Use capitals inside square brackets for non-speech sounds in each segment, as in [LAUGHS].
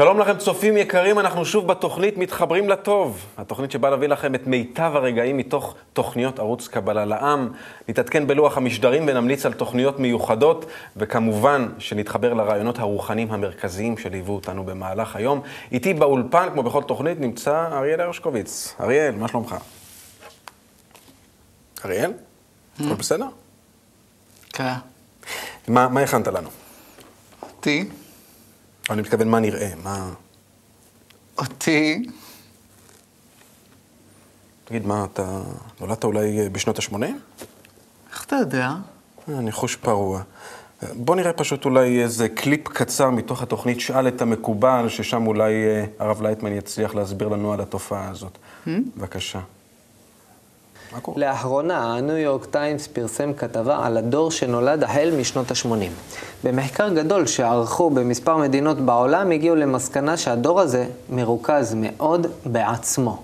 שלום לכם צופים יקרים, אנחנו שוב בתוכנית מתחברים לטוב. התוכנית שבאה להביא לכם את מיטב הרגעים מתוך תוכניות ערוץ קבלה לעם. נתעדכן בלוח המשדרים ונמליץ על תוכניות מיוחדות, וכמובן שנתחבר לרעיונות הרוחניים המרכזיים שליוו אותנו במהלך היום. איתי באולפן, כמו בכל תוכנית, נמצא אריאל הרשקוביץ. אריאל, מה שלומך? אריאל? הכל בסדר? כן. מה, מה הכנת לנו? אותי, אני מתכוון, מה נראה? מה... אותי, תגיד, מה, אתה נולדת אולי בשנות ה-80? איך אתה יודע? אני חוש פרוע. בוא נראה פשוט אולי איזה קליפ קצר מתוך התוכנית שאל את המקובל, ששם אולי אה, הרב לייטמן יצליח להסביר לנו על התופעה הזאת. בבקשה. לאחרונה, הניו יורק טיימס פרסם כתבה על הדור שנולד החל משנות ה-80. במחקר גדול שערכו במספר מדינות בעולם, הגיעו למסקנה שהדור הזה מרוכז מאוד בעצמו.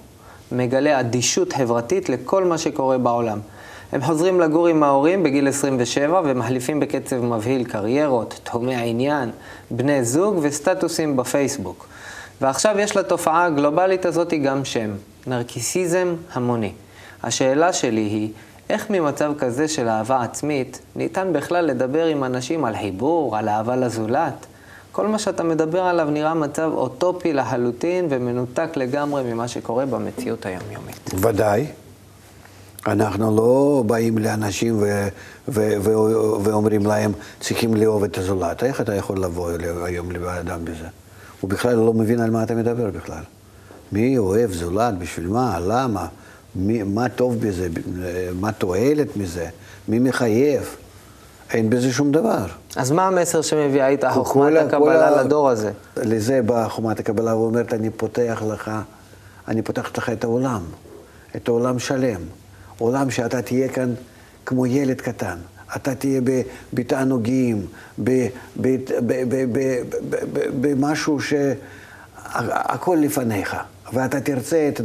מגלה אדישות חברתית לכל מה שקורה בעולם. הם חוזרים לגור עם ההורים בגיל 27 ומחליפים בקצב מבהיל קריירות, תחומי העניין, בני זוג וסטטוסים בפייסבוק. ועכשיו יש לתופעה הגלובלית הזאת גם שם, נרקיסיזם המוני. השאלה שלי היא, איך ממצב כזה של אהבה עצמית, ניתן בכלל לדבר עם אנשים על חיבור, על אהבה לזולת? כל מה שאתה מדבר עליו נראה מצב אוטופי לחלוטין ומנותק לגמרי ממה שקורה במציאות היומיומית. ודאי. אנחנו לא באים לאנשים ו- ו- ו- ואומרים להם, צריכים לאהוב את הזולת. איך אתה יכול לבוא היום לבן אדם בזה? הוא בכלל לא מבין על מה אתה מדבר בכלל. מי אוהב זולת? בשביל מה? למה? מי, מה טוב בזה? מה תועלת מזה? מי מחייב? אין בזה שום דבר. אז מה המסר שמביאה איתה חוכמת הקבלה כל ה- לדור הזה? לזה באה חומת הקבלה ואומרת, אני פותח לך, אני פותחת לך את העולם, את העולם שלם. עולם שאתה תהיה כאן כמו ילד קטן. אתה תהיה בתענוגים, במשהו שהכל לפניך, ואתה תרצה את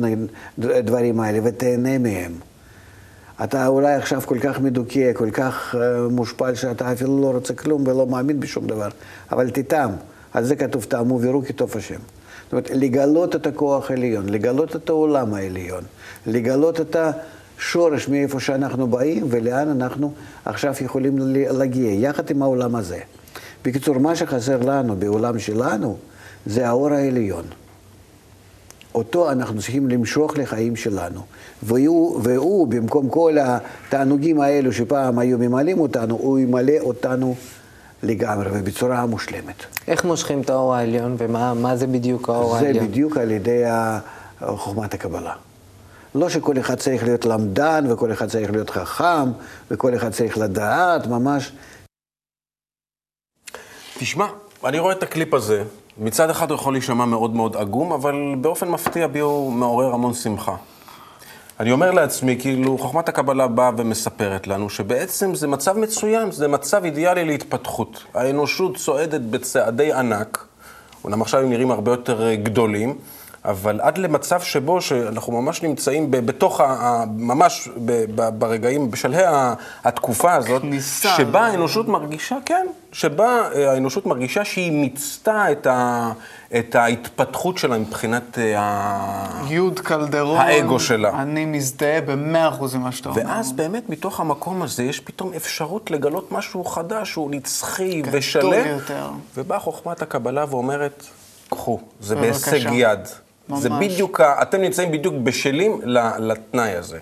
הדברים האלה ותהנה מהם. אתה אולי עכשיו כל כך מדוכא, כל כך אה, מושפל, שאתה אפילו לא רוצה כלום ולא מאמין בשום דבר, אבל תטעם. על זה כתוב, טעמו ויראו כי טוב השם. זאת אומרת, לגלות את הכוח העליון, לגלות את העולם העליון, לגלות את השורש מאיפה שאנחנו באים ולאן אנחנו עכשיו יכולים להגיע, יחד עם העולם הזה. בקיצור, מה שחסר לנו בעולם שלנו זה האור העליון. אותו אנחנו צריכים למשוך לחיים שלנו. והוא, והוא, במקום כל התענוגים האלו שפעם היו ממלאים אותנו, הוא ימלא אותנו לגמרי ובצורה מושלמת. איך מושכים את האור העליון ומה מה זה בדיוק האור זה העליון? בדיוק על ידי חוכמת הקבלה. לא שכל אחד צריך להיות למדן וכל אחד צריך להיות חכם וכל אחד צריך לדעת, ממש. תשמע, אני רואה את הקליפ הזה, מצד אחד הוא יכול להישמע מאוד מאוד עגום, אבל באופן מפתיע בי הוא מעורר המון שמחה. אני אומר לעצמי, כאילו, חוכמת הקבלה באה ומספרת לנו שבעצם זה מצב מצוין, זה מצב אידיאלי להתפתחות. האנושות צועדת בצעדי ענק, אומנם עכשיו הם נראים הרבה יותר אה, גדולים, אבל עד למצב שבו שאנחנו ממש נמצאים ב- בתוך, ה- ה- ממש ב- ב- ברגעים, בשלהי התקופה הזאת, כניסה. שבה האנושות מרגישה, כן, שבה אה, האנושות מרגישה שהיא מיצתה את, ה, את ההתפתחות שלה מבחינת אה, ה... יוד קלדרון. האגו שלה. אני מזדהה במאה אחוז עם מה שאתה אומר. ואז באמת מתוך המקום הזה יש פתאום אפשרות לגלות משהו חדש, שהוא נצחי ושלם. ובאה חוכמת הקבלה ואומרת, קחו, זה. בהישג יד. זה. בדיוק, אתם נמצאים בדיוק בשלים לתנאי הזה.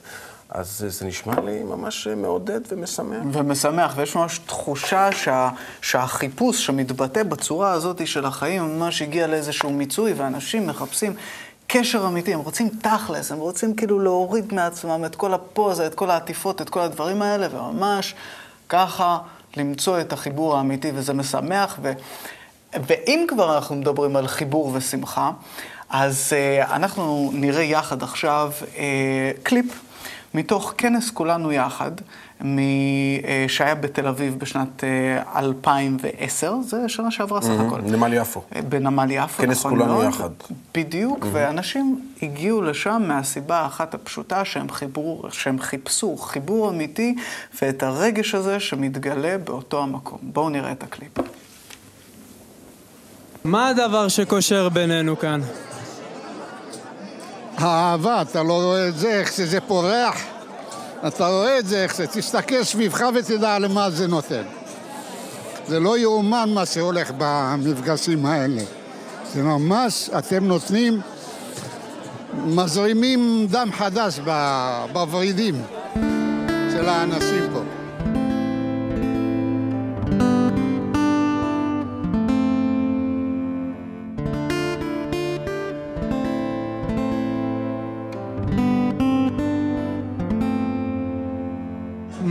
אז זה- זה נשמע לי ממש מעודד ומשמח. ומשמח, ויש ממש תחושה שה, שהחיפוש שמתבטא בצורה הזאת של החיים ממש הגיע לאיזשהו מיצוי, ואנשים מחפשים קשר אמיתי, הם רוצים תכלס, הם רוצים כאילו להוריד מעצמם את כל הפוזה, את כל העטיפות, את כל הדברים האלה, וממש ככה למצוא את החיבור האמיתי, וזה משמח. ו... ואם כבר אנחנו מדברים על חיבור ושמחה, אז uh, אנחנו נראה יחד עכשיו uh, קליפ מתוך כנס כולנו יחד, מ, uh, שהיה בתל אביב בשנת uh, 2010, זה שנה שעברה סך הכל. נמל יפו. אה, בנמל יפו, כנס נכון כולנו מאוד. יחד. בדיוק, ואנשים הגיעו לשם מהסיבה האחת הפשוטה שהם, חיבור, שהם חיפשו חיבור אמיתי ואת הרגש הזה שמתגלה באותו המקום. בואו נראה את הקליפ. מה הדבר שקושר בינינו כאן? האהבה, אתה לא רואה את זה, איך שזה פורח? אתה רואה את זה, איך זה, תסתכל סביבך ותדע למה זה נותן. זה לא יאומן מה שהולך במפגשים האלה. זה ממש, אתם נותנים, מזרימים דם חדש בוורידים של האנשים פה.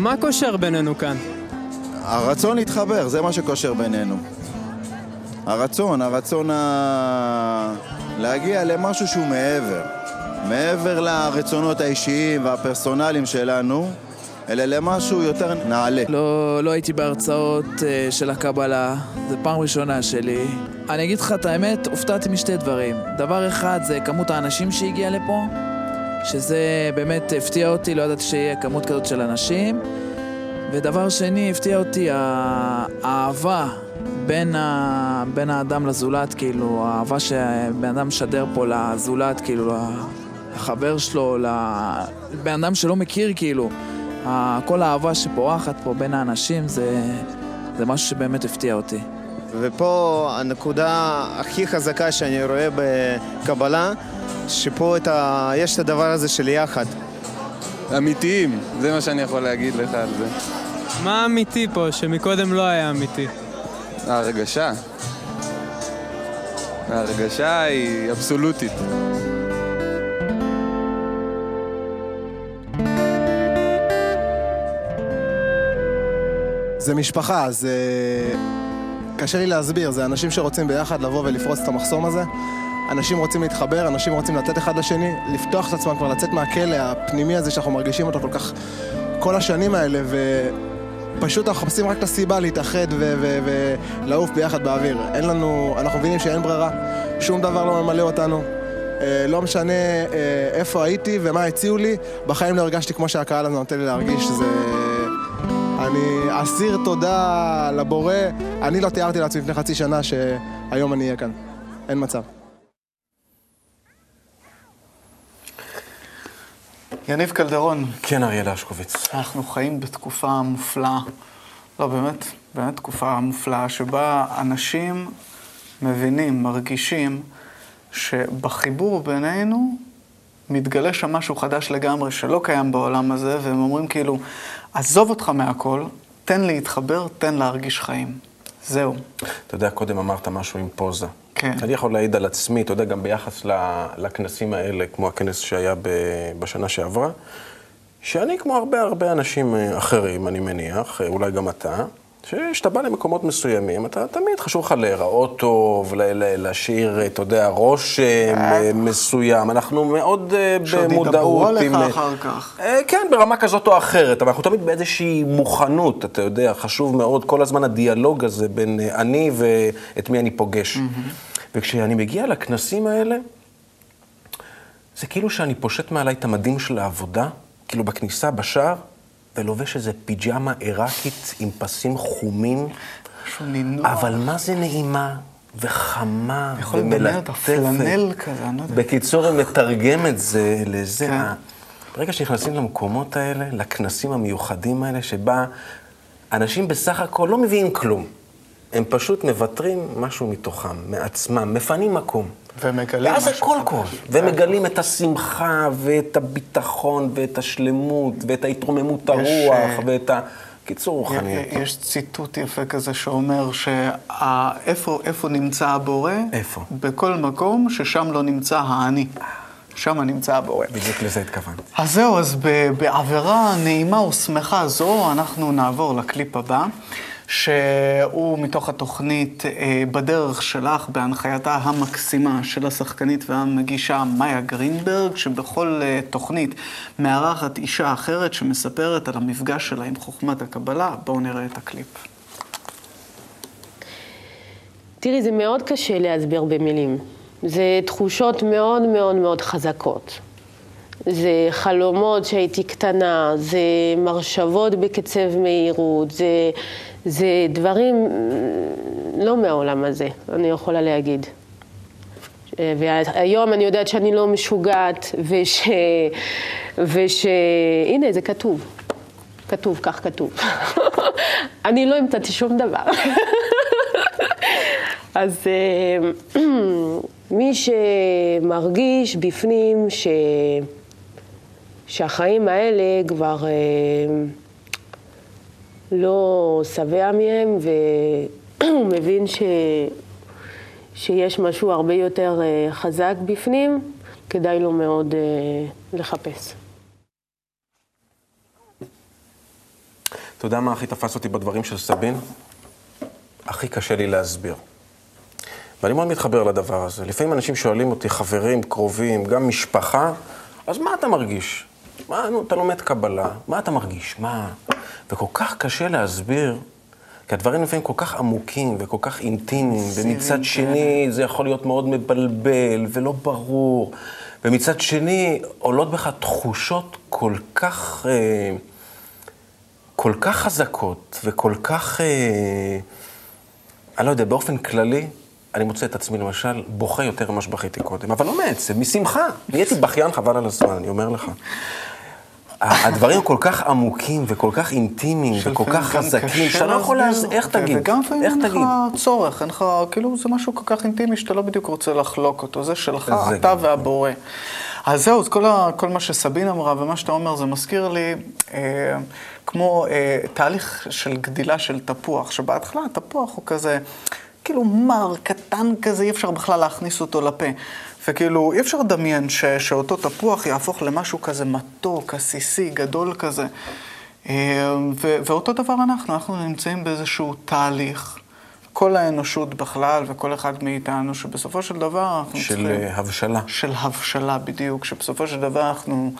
מה קושר בינינו כאן? הרצון להתחבר, זה מה שקושר בינינו. הרצון, הרצון ה... להגיע למשהו שהוא מעבר. מעבר לרצונות האישיים והפרסונליים שלנו, אלא למשהו יותר נעלה. לא, לא הייתי בהרצאות uh, של הקבלה, זו פעם ראשונה שלי. אני אגיד לך את האמת, הופתעתי משתי דברים. דבר אחד זה כמות האנשים שהגיעה לפה, שזה באמת הפתיע אותי, לא ידעתי שיהיה כמות כזאת של אנשים. ודבר שני, הפתיע אותי האהבה בין, ה... בין האדם לזולת, כאילו, האהבה שבן אדם משדר פה לזולת, כאילו, לחבר שלו, לבן אדם שלא מכיר, כאילו. כל האהבה שפורחת פה בין האנשים זה, זה משהו שבאמת הפתיע אותי. ופה הנקודה הכי חזקה שאני רואה בקבלה, שפה את ה... יש את הדבר הזה של יחד. אמיתיים, זה מה שאני יכול להגיד לך על זה. מה אמיתי פה, שמקודם לא היה אמיתי? ההרגשה. ההרגשה היא אבסולוטית. זה משפחה, זה... קשה לי להסביר, זה אנשים שרוצים ביחד לבוא ולפרוץ את המחסום הזה. אנשים רוצים להתחבר, אנשים רוצים לתת אחד לשני, לפתוח את עצמם כבר, לצאת מהכלא הפנימי הזה שאנחנו מרגישים אותו כל כך כל השנים האלה, ופשוט אנחנו מחפשים רק את הסיבה להתאחד ולעוף ביחד באוויר. אין לנו, אנחנו מבינים שאין ברירה, שום דבר לא ממלא אותנו. אה, לא משנה אה, איפה הייתי ומה הציעו לי, בחיים לא הרגשתי כמו שהקהל הזה נותן לי להרגיש, זה... אני אסיר תודה לבורא, אני לא תיארתי לעצמי לפני חצי שנה שהיום אני אהיה כאן. אין מצב. יניב קלדרון. כן, אריאל אשקוביץ. אנחנו חיים בתקופה מופלאה, לא, באמת, באמת תקופה מופלאה, שבה אנשים מבינים, מרגישים, שבחיבור בינינו מתגלה שם משהו חדש לגמרי, שלא קיים בעולם הזה, והם אומרים כאילו, עזוב אותך מהכל, תן להתחבר, תן להרגיש חיים. זהו. אתה יודע, קודם אמרת משהו עם פוזה. כן. אני יכול להעיד על עצמי, אתה יודע, גם ביחס לכנסים האלה, כמו הכנס שהיה בשנה שעברה, שאני, כמו הרבה הרבה אנשים אה, אחרים, אני מניח, אה, אולי גם אתה, כשאתה בא למקומות מסוימים, אתה תמיד חשוב לך להיראות טוב, להשאיר, אתה יודע, ראש אה, מסוים. אנחנו מאוד במודעות. שעוד ידברו עליך אחר כך. כן, ברמה כזאת או אחרת, אבל אנחנו תמיד באיזושהי מוכנות, אתה יודע, חשוב מאוד כל הזמן הדיאלוג הזה בין אני ואת מי אני פוגש. וכשאני מגיע לכנסים האלה, זה כאילו שאני פושט מעליי את המדים של העבודה, כאילו בכניסה, בשער, ולובש איזה פיג'מה עיראקית עם פסים חומים. משהו נינוח. אבל מה זה נעימה וחמה ומלטפת. יכול לדמיין פלנל כזה, אני לא יודע. בקיצור, אני מתרגם את זה לזה. כן. ברגע שנכנסים למקומות האלה, לכנסים המיוחדים האלה, שבה אנשים בסך הכל לא מביאים כלום. הם פשוט מוותרים משהו מתוכם, מעצמם, מפנים מקום. ומגלים. ואז הכל קורה. ומגלים את השמחה, ואת הביטחון, ואת השלמות, ואת ההתרוממות הרוח, אה, ואת ה... קיצור רוחניות. יש ציטוט יפה כזה שאומר שאיפה נמצא הבורא? איפה? בכל מקום ששם לא נמצא האני. שם נמצא הבורא. בדיוק לזה התכוונתי. אז זהו, אז בעבירה נעימה ושמחה זו, אנחנו נעבור לקליפ הבא. שהוא מתוך התוכנית אה, בדרך שלך, בהנחייתה המקסימה של השחקנית והמגישה מאיה גרינברג, שבכל אה, תוכנית מארחת אישה אחרת שמספרת על המפגש שלה עם חוכמת הקבלה. בואו נראה את הקליפ. תראי, זה מאוד קשה להסביר במילים. זה תחושות מאוד מאוד מאוד חזקות. זה חלומות שהייתי קטנה, זה מרשבות בקצב מהירות, זה, זה דברים לא מהעולם הזה, אני יכולה להגיד. והיום אני יודעת שאני לא משוגעת, וש... וש... הנה, זה כתוב. כתוב, כך כתוב. [LAUGHS] אני לא המצאתי שום דבר. [LAUGHS] אז אה, [CLEARS THROAT] מי שמרגיש בפנים ש... שהחיים האלה כבר אה, לא שבע מהם, והוא [CLEARS THROAT] מבין ש... שיש משהו הרבה יותר אה, חזק בפנים, כדאי לו מאוד לחפש. אתה יודע מה הכי תפס אותי בדברים של סבין? הכי קשה לי להסביר. ואני מאוד מתחבר לדבר הזה. לפעמים אנשים שואלים אותי, חברים, קרובים, גם משפחה, אז מה אתה מרגיש? מה, נו, אתה לומד קבלה, מה אתה מרגיש? מה? וכל כך קשה להסביר, כי הדברים לפעמים כל כך עמוקים וכל כך אינטימיים, ומצד שני זה יכול להיות מאוד מבלבל ולא ברור, ומצד שני עולות בך תחושות כל כך, אה, כל כך חזקות וכל כך, אה, אני לא יודע, באופן כללי, אני מוצא את עצמי למשל בוכה יותר ממה שבכיתי קודם, אבל לא מעצם, משמחה. נהייתי בכיין חבל על הזמן, אני אומר לך. הדברים כל כך עמוקים וכל כך אינטימיים וכל כך חזקים, שאתה לא יכול להסביר, איך תגיד? וגם לפעמים אין לך צורך, אין לך, כאילו זה משהו כל כך אינטימי שאתה לא בדיוק רוצה לחלוק אותו, זה שלך, אתה והבורא. אז זהו, כל, ה, כל מה שסבין אמרה ומה שאתה אומר, זה מזכיר לי אה, כמו אה, תהליך של גדילה של תפוח, שבהתחלה התפוח הוא כזה... כאילו מר, קטן כזה, אי אפשר בכלל להכניס אותו לפה. וכאילו, אי אפשר לדמיין ש, שאותו תפוח יהפוך למשהו כזה מתוק, עסיסי, גדול כזה. אה, ו, ואותו דבר אנחנו, אנחנו נמצאים באיזשהו תהליך. כל האנושות בכלל וכל אחד מאיתנו, שבסופו של דבר אנחנו של צריכים... של אה, הבשלה. של הבשלה, בדיוק. שבסופו של דבר אנחנו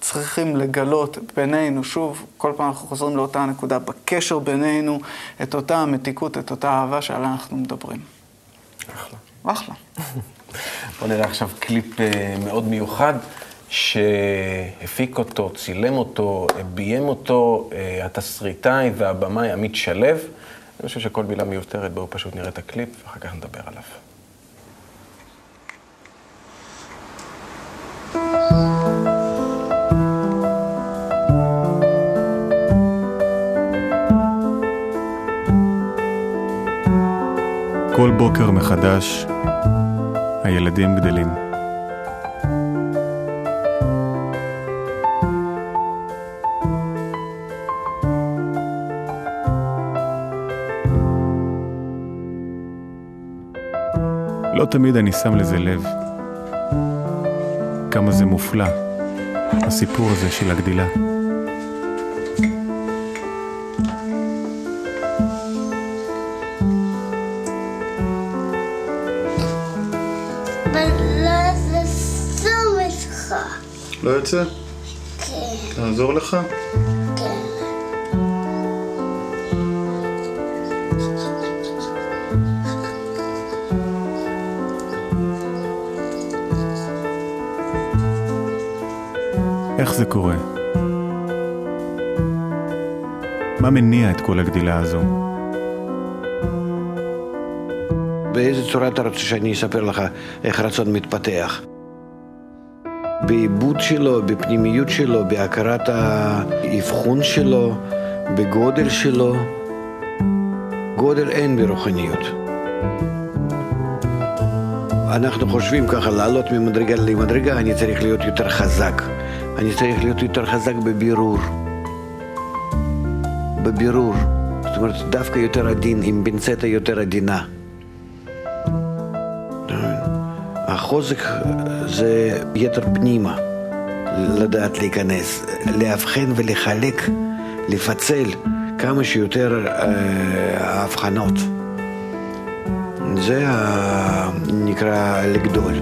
צריכים לגלות בינינו, שוב, כל פעם אנחנו חוזרים לאותה נקודה, בקשר בינינו, את אותה המתיקות, את אותה אהבה שעליה אנחנו מדברים. אחלה. אחלה. [LAUGHS] בוא נראה עכשיו קליפ אה, מאוד מיוחד, שהפיק אותו, צילם אותו, ביים אותו, אה, התסריטאי והבמאי עמית שלו. אני חושב שכל מילה מיותרת, בואו פשוט נראה את הקליפ, ואחר כך נדבר עליו. כל בוקר מחדש הילדים גדלים. לא תמיד אני שם לזה לב. כמה זה מופלא, הסיפור הזה של הגדילה. יוצא? כן. לעזור לך? כן. איך זה קורה? מה מניע את כל הגדילה הזו? באיזה צורה אתה רוצה שאני אספר לך איך רצון מתפתח? בעיבוד שלו, בפנימיות שלו, בהכרת האבחון שלו, בגודל שלו. גודל אין ברוחניות. אנחנו חושבים ככה, לעלות ממדרגה למדרגה, אני צריך להיות יותר חזק. אני צריך להיות יותר חזק בבירור. בבירור. זאת אומרת, דווקא יותר עדין, עם פינצטה יותר עדינה. החוזק זה יתר פנימה, לדעת להיכנס, לאבחן ולחלק, לפצל כמה שיותר אה, הבחנות. זה נקרא לגדול.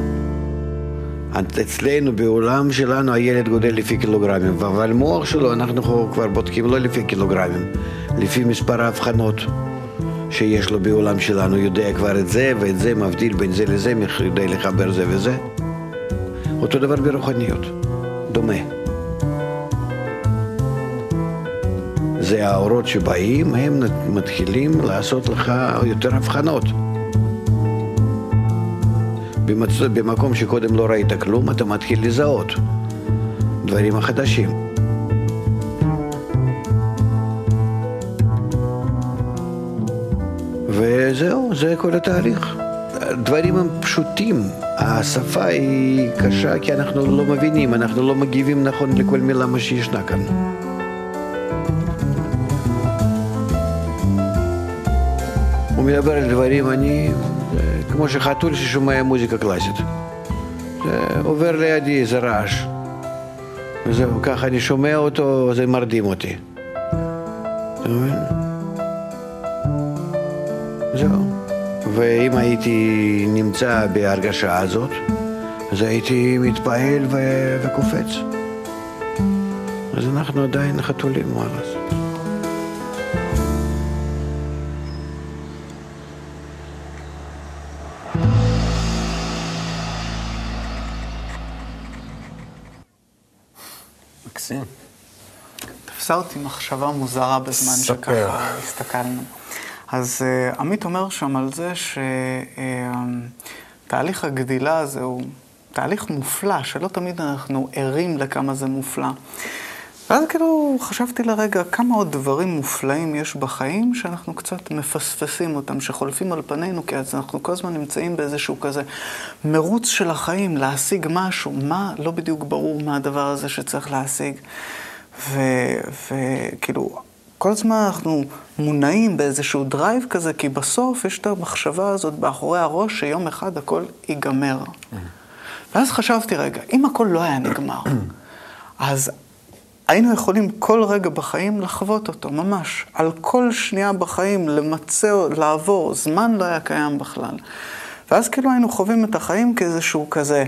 אצלנו, בעולם שלנו, הילד גודל לפי קילוגרמים, אבל מוח שלו אנחנו כבר בודקים לא לפי קילוגרמים, לפי מספר ההבחנות. שיש לו בעולם שלנו, יודע כבר את זה ואת זה, מבדיל בין זה לזה, יודע לחבר זה וזה. אותו דבר ברוחניות, דומה. זה האורות שבאים, הם מתחילים לעשות לך יותר הבחנות. במצ... במקום שקודם לא ראית כלום, אתה מתחיל לזהות דברים החדשים. וזהו, זה כל התהליך. דברים הם פשוטים, השפה היא קשה כי אנחנו לא מבינים, אנחנו לא מגיבים נכון לכל מילה מה שישנה כאן. הוא מדבר על דברים, אני, כמו שחתול ששומע מוזיקה קלאסית. עובר לידי איזה רעש. וזהו, ככה אני שומע אותו, זה מרדים אותי. אתה מבין? זהו. ואם הייתי נמצא בהרגשה הזאת, אז הייתי מתפעל ו- וקופץ. אז אנחנו עדיין חתולים, מה לעשות? מקסים. תפסה אותי מחשבה מוזרה בזמן ספר. שככה הסתכלנו. אז uh, עמית אומר שם על זה שתהליך הגדילה הזה הוא תהליך מופלא, שלא תמיד אנחנו ערים לכמה זה מופלא. ואז כאילו חשבתי לרגע כמה עוד דברים מופלאים יש בחיים שאנחנו קצת מפספסים אותם, שחולפים על פנינו, כי אז אנחנו כל הזמן נמצאים באיזשהו כזה מרוץ של החיים, להשיג משהו, מה לא בדיוק ברור מה הדבר הזה שצריך להשיג. וכאילו, כל הזמן אנחנו מונעים באיזשהו drive כזה, כי בסוף יש את המחשבה הזאת מאחורי הראש שיום אחד הכל ייגמר. ואז חשבתי, רגע, אם הכל לא היה נגמר, אז היינו יכולים כל רגע בחיים לחוות אותו, ממש. על כל שנייה בחיים, למצא, לעבור, זמן לא היה קיים בכלל. ואז כאילו היינו חווים את החיים כאיזשהו כזה,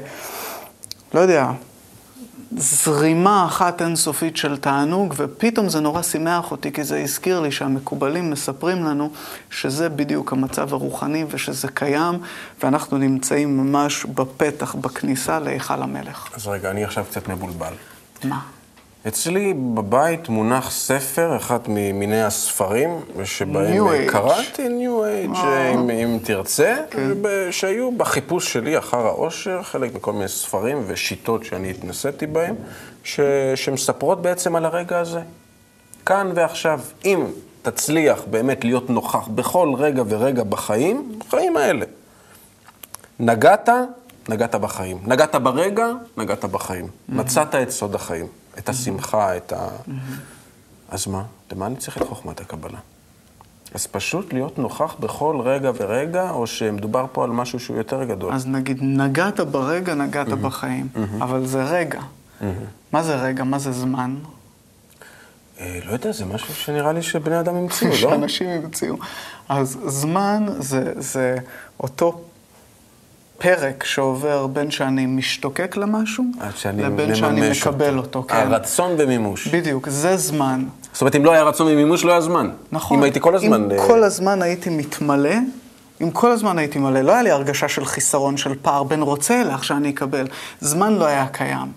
לא יודע, זרימה אחת אינסופית של תענוג, ופתאום זה נורא שימח אותי, כי זה הזכיר לי שהמקובלים מספרים לנו שזה בדיוק המצב הרוחני ושזה קיים, ואנחנו נמצאים ממש בפתח, בכניסה להיכל המלך. אז רגע, אני עכשיו קצת מבולבל. מה? אצלי בבית מונח ספר, אחד ממיני הספרים, שבהם New Age. קראתי New Age, אה. אם, אם תרצה, וב- שהיו בחיפוש שלי אחר האושר, חלק מכל מיני ספרים ושיטות שאני התנסיתי בהם, ש, שמספרות בעצם על הרגע הזה. כאן ועכשיו, אם תצליח באמת להיות נוכח בכל רגע ורגע בחיים, בחיים האלה. נגעת, נגעת בחיים. נגעת ברגע, נגעת בחיים. מצאת את סוד החיים, את השמחה, את ה... אז מה? למה אני צריך את חוכמת הקבלה? אז פשוט להיות נוכח בכל רגע ורגע, או שמדובר פה על משהו שהוא יותר גדול? אז נגיד, נגעת ברגע, נגעת בחיים, אבל זה רגע. מה זה רגע? מה זה זמן? אה, לא יודע, זה משהו שנראה לי שבני אדם המציאו, [LAUGHS] לא? שאנשים המציאו. אז זמן זה, זה אותו פרק שעובר בין שאני משתוקק למשהו, לבין שאני מקבל אותו. כן. הרצון ומימוש. בדיוק, זה זמן. זאת אומרת, אם לא היה רצון ומימוש, לא היה זמן. נכון. אם הייתי כל הזמן... אם אה, כל הזמן הייתי מתמלא, אם כל הזמן הייתי מלא, לא היה לי הרגשה של חיסרון, של פער בין רוצה לך שאני אקבל. זמן לא היה קיים.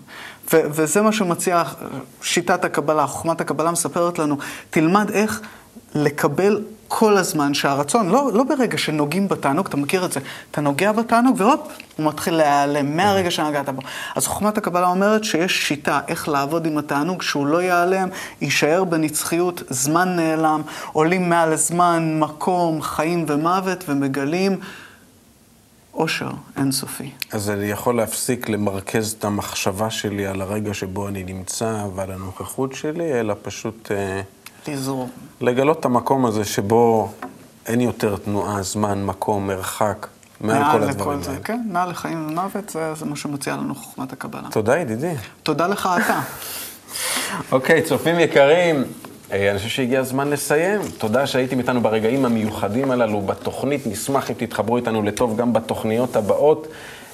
ו- וזה מה שמציע שיטת הקבלה, חוכמת הקבלה מספרת לנו, תלמד איך לקבל כל הזמן שהרצון, לא, לא ברגע שנוגעים בתענוג, אתה מכיר את זה, אתה נוגע בתענוג והופ, הוא מתחיל להיעלם מהרגע שנגעת בו. אז חוכמת הקבלה אומרת שיש שיטה איך לעבוד עם התענוג, שהוא לא ייעלם, יישאר בנצחיות, זמן נעלם, עולים מעל הזמן, מקום, חיים ומוות, ומגלים אושר אינסופי. אז אני יכול להפסיק למרכז את המחשבה שלי על הרגע שבו אני נמצא ועל הנוכחות שלי, אלא פשוט אה, לזרום. לגלות את המקום הזה שבו אין יותר תנועה, זמן, מקום, מרחק, מעל כל הדברים זה, האלה. כן, מעל לחיים ומוות, זה, זה מה שמציע לנו חוכמת הקבלה. תודה, ידידי. תודה לך אתה. אוקיי, צופים יקרים, אה, אני חושב שהגיע הזמן לסיים. תודה שהייתם איתנו ברגעים המיוחדים הללו בתוכנית. נשמח אם תתחברו איתנו לטוב גם בתוכניות הבאות.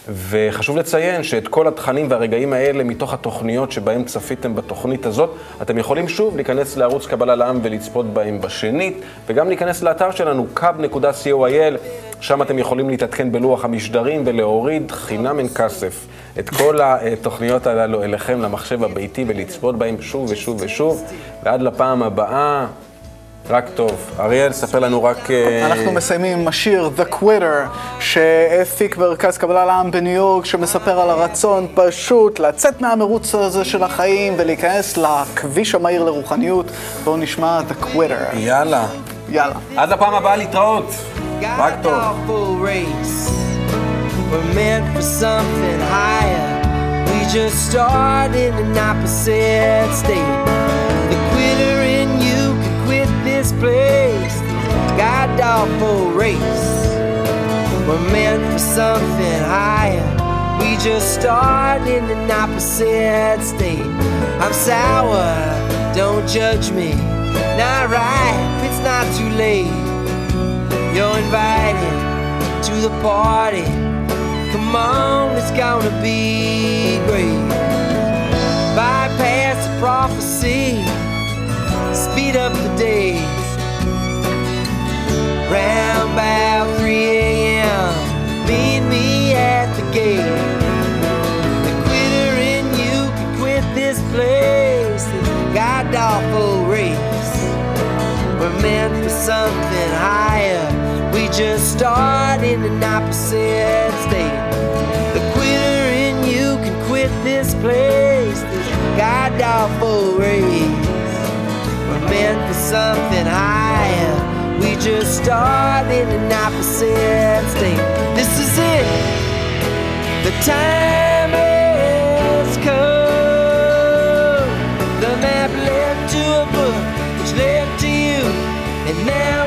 וחשוב לציין שאת כל התכנים והרגעים האלה מתוך התוכניות שבהם צפיתם בתוכנית הזאת, אתם יכולים שוב להיכנס לערוץ קבלה לעם ולצפות בהם בשנית, וגם להיכנס לאתר שלנו, kub.coil, שם אתם יכולים להתעדכן בלוח המשדרים ולהוריד חינם אין כסף את כל התוכניות הללו אליכם למחשב הביתי ולצפות בהם שוב ושוב ושוב. ועד לפעם הבאה, רק טוב. אריאל, ספר לנו רק... אה, אנחנו מסיימים עם השיר The Quitter, שהפיק מרכז קבלה לעם בניו יורק, שמספר על הרצון פשוט לצאת מהמרוץ הזה של החיים ולהיכנס לכביש המהיר לרוחניות. בואו נשמע The Quitter. יאללה. יאללה. עד לפעם הבאה להתראות. רק טוב. We're meant for something higher. We just started an opposite state. Place. God awful race. We're meant for something higher. We just started in an opposite state. I'm sour, don't judge me. Not right, it's not too late. You're invited to the party. Come on, it's gonna be great. Bypass the prophecy, speed up the days. Round about 3 a.m., meet me at the gate. The quitter in you can quit this place, this god awful race. We're meant for something higher. We just start in an opposite state. The quitter in you can quit this place, this god awful race. Meant for something higher. We just start in opposite state. This is it. The time has come. The map led to a book, which led to you, and now